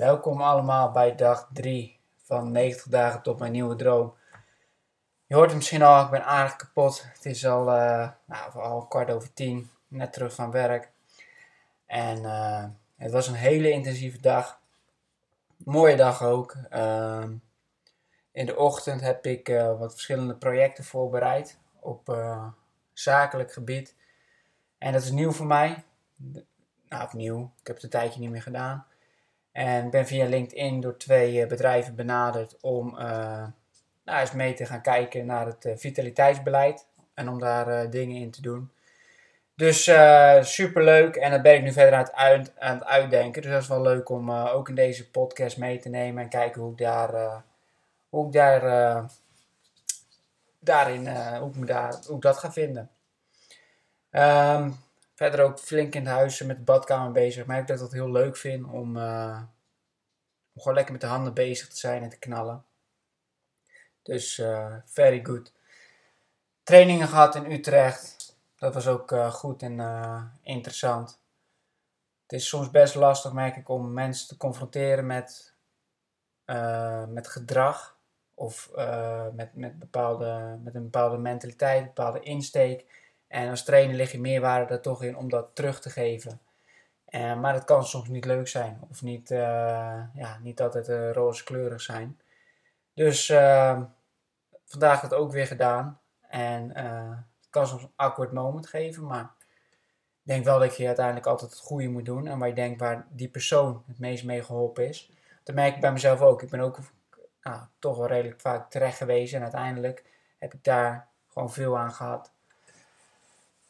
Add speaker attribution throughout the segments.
Speaker 1: Welkom allemaal bij dag 3 van 90 dagen tot mijn nieuwe droom. Je hoort het misschien al, ik ben aardig kapot. Het is al, uh, nou, al kwart over tien, net terug van werk. En uh, het was een hele intensieve dag. Mooie dag ook. Uh, in de ochtend heb ik uh, wat verschillende projecten voorbereid op zakelijk gebied. En dat is nieuw voor mij. Nou, opnieuw. Ik heb het een tijdje niet meer gedaan. En ben via LinkedIn door twee bedrijven benaderd om nou, eens mee te gaan kijken naar het uh, vitaliteitsbeleid en om daar dingen in te doen. Dus super leuk en dat ben ik nu verder aan het, uit, aan het uitdenken. Dus dat is wel leuk om ook in deze podcast mee te nemen en kijken hoe ik daar, hoe ik daar, daarin, hoe ik, me daar, hoe ik dat ga vinden. Um, verder ook flink in het huis met de badkamer bezig. Maar ik dat ik dat heel leuk vind om, om gewoon lekker met de handen bezig te zijn en te knallen. Dus uh, very good. Trainingen gehad in Utrecht. Dat was ook uh, goed en interessant. Het is soms best lastig, merk ik, om mensen te confronteren met, met gedrag. Of met, met, bepaalde, met een bepaalde mentaliteit, een bepaalde insteek. En als trainer lig je meerwaarde er toch in om dat terug te geven. maar dat kan soms niet leuk zijn. Of niet, ja, niet altijd roze kleurig zijn. Dus uh, vandaag het ook weer gedaan. En uh, het kan soms een awkward moment geven, maar ik denk wel dat je uiteindelijk altijd het goede moet doen. En waar je denkt waar die persoon het meest mee geholpen is. Dat merk ik bij mezelf ook. Ik ben ook nou, toch wel redelijk vaak terecht geweest. En uiteindelijk heb ik daar gewoon veel aan gehad.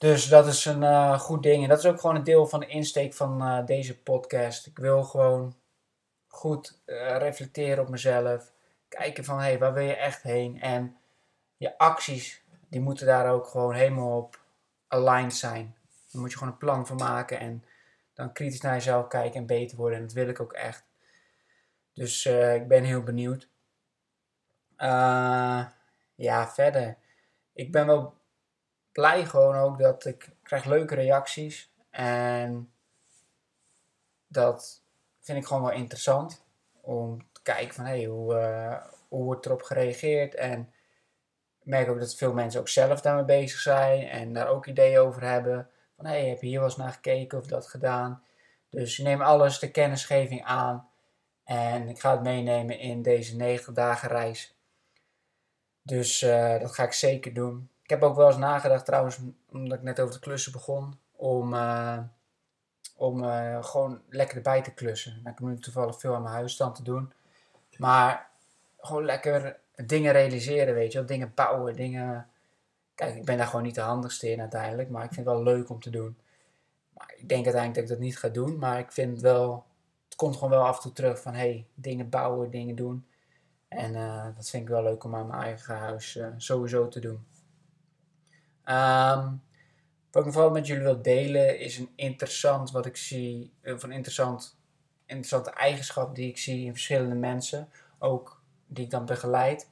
Speaker 1: Dus dat is een uh, goed ding. En dat is ook gewoon een deel van de insteek van uh, deze podcast. Ik wil gewoon goed reflecteren op mezelf kijken van hey, waar wil je echt heen? En je acties, die moeten daar ook gewoon helemaal op aligned zijn. Daar moet je gewoon een plan voor maken en dan kritisch naar jezelf kijken en beter worden. En dat wil ik ook echt. Dus ik ben heel benieuwd. Ja, verder. Ik ben wel blij gewoon ook dat ik krijg leuke reacties. En dat vind ik gewoon wel interessant. Om kijken van hey, hoe, uh, hoe wordt erop gereageerd. En ik merk ook dat veel mensen ook zelf daarmee bezig zijn en daar ook ideeën over hebben. Van hey, heb je hier wel eens naar gekeken of dat gedaan? Dus ik neem alles de kennisgeving aan en ik ga het meenemen in deze 90 dagen reis. Dus uh, dat ga ik zeker doen. Ik heb ook wel eens nagedacht trouwens, omdat ik net over de klussen begon, om, uh, om uh, gewoon lekker erbij te klussen. Nou, ik heb nu toevallig veel aan mijn huisstand te doen. Maar gewoon lekker dingen realiseren, weet je wel. Dingen bouwen, dingen... Kijk, ik ben daar gewoon niet de handigste in uiteindelijk. Maar ik vind het wel leuk om te doen. Maar ik denk uiteindelijk dat ik dat niet ga doen. Maar ik vind het wel... Het komt gewoon wel af en toe terug van... hey, dingen bouwen, dingen doen. En uh, dat vind ik wel leuk om aan mijn eigen huis sowieso te doen. Um, wat ik vooral met jullie wil delen is een interessant wat ik zie, of een interessant interessante eigenschap die ik zie in verschillende mensen, ook die ik dan begeleid,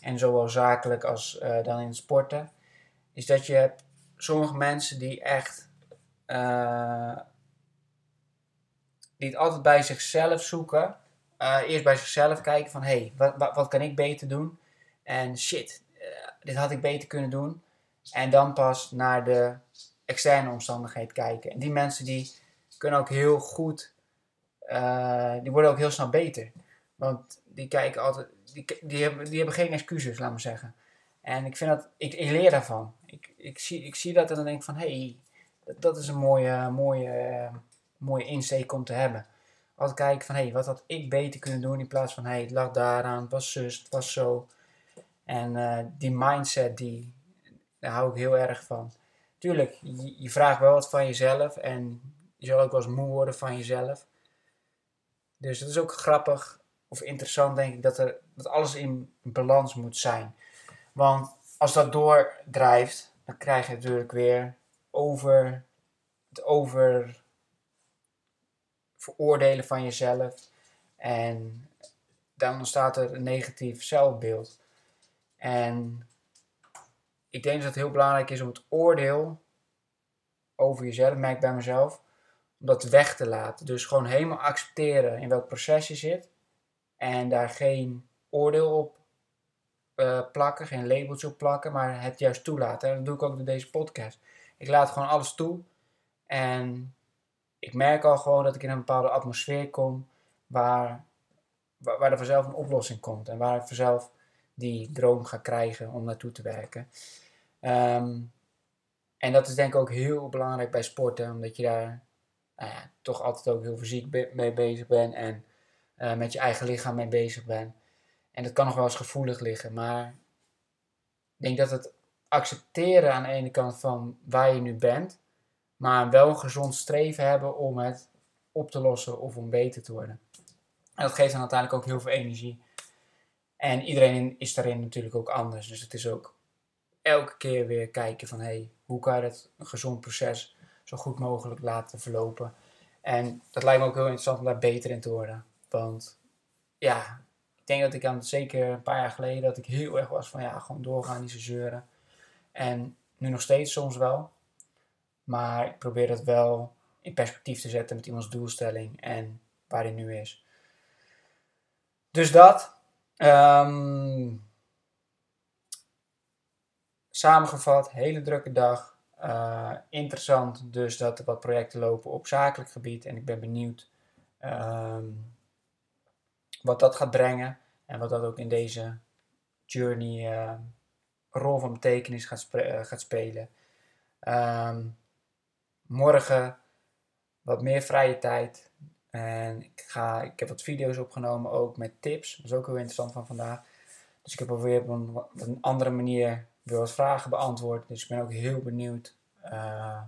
Speaker 1: en zowel zakelijk als uh, dan in sporten, is dat je hebt sommige mensen die echt uh, die het altijd bij zichzelf zoeken. Uh, eerst bij zichzelf kijken van hé, hey, wat, wat, wat, kan ik beter doen? En shit, dit had ik beter kunnen doen. En dan pas naar de externe omstandigheden kijken. En die mensen die kunnen ook heel goed uh, die worden ook heel snel beter. Want die kijken altijd, die, die, hebben, die hebben geen excuses, laat maar zeggen. En ik vind dat, ik, ik leer daarvan. Ik, ik, zie, ik zie dat en dan denk ik van, hé, hey, dat, is een mooie, mooie, mooie insteek om te hebben. Altijd kijken van, hé, hey, wat had ik beter kunnen doen in plaats van, hé, hey, het lag daaraan, het was zus, het was zo. En uh, die mindset, die, daar hou ik heel erg van. Tuurlijk, je, vraagt wel wat van jezelf en je zal ook wel eens moe worden van jezelf. Dus het is ook grappig of interessant, denk ik, dat, er, dat alles in balans moet zijn. Want als dat doordrijft, dan krijg je natuurlijk weer over het over veroordelen van jezelf. En dan ontstaat er een negatief zelfbeeld. En ik denk dat het heel belangrijk is om het oordeel over jezelf, merk bij mezelf, om dat weg te laten. Dus gewoon helemaal accepteren in welk proces je zit. En daar geen oordeel op uh, plakken, geen labeltje op plakken, maar het juist toelaten. En dat doe ik ook door deze podcast. Ik laat gewoon alles toe. En ik merk al gewoon dat ik in een bepaalde atmosfeer kom waar, waar er vanzelf een oplossing komt. En waar ik vanzelf die droom ga krijgen om naartoe te werken. Ehm, en dat is denk ik ook heel belangrijk bij sporten, omdat je daar nou toch altijd ook heel fysiek mee bezig bent en uh, met je eigen lichaam mee bezig bent. En dat kan nog wel eens gevoelig liggen, maar ik denk dat het accepteren aan de ene kant van waar je nu bent, maar wel gezond streven hebben om het op te lossen of om beter te worden. En dat geeft dan uiteindelijk ook heel veel energie. En iedereen is daarin natuurlijk ook anders. Dus het is ook elke keer weer kijken van hey, hoe kan je het een gezond proces zo goed mogelijk laten verlopen. En dat lijkt me ook heel interessant om daar beter in te worden. Want ja, ik denk dat ik aan zeker een paar jaar geleden dat ik heel erg was van ja, gewoon doorgaan, zo zeuren. En nu nog steeds soms wel. Maar ik probeer dat wel in perspectief te zetten met iemands doelstelling en waar hij nu is. Dus dat. Um, samengevat, hele drukke dag. Uh, interessant dus dat er wat projecten lopen op zakelijk gebied. En ik ben benieuwd um, wat dat gaat brengen. En wat dat ook in deze journey uh, rol van betekenis gaat, uh, gaat spelen. Um, morgen wat meer vrije tijd. En ik, ga, ik heb wat video's opgenomen ook met tips. Dat is ook heel interessant van vandaag. Dus ik heb alweer op een, een andere manier weer wat vragen beantwoord. Dus ik ben ook heel benieuwd uh,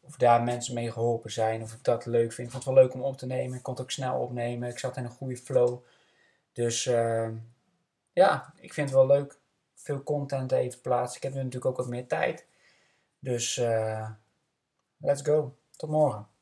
Speaker 1: of daar mensen mee geholpen zijn. Of ik dat leuk vind. Ik vond het wel leuk om op te nemen. Ik kon het ook snel opnemen. Ik zat in een goede flow. Dus uh, ja, ik vind het wel leuk. Veel content even plaatsen. Ik heb nu natuurlijk ook wat meer tijd. Dus uh, let's go. Tot morgen.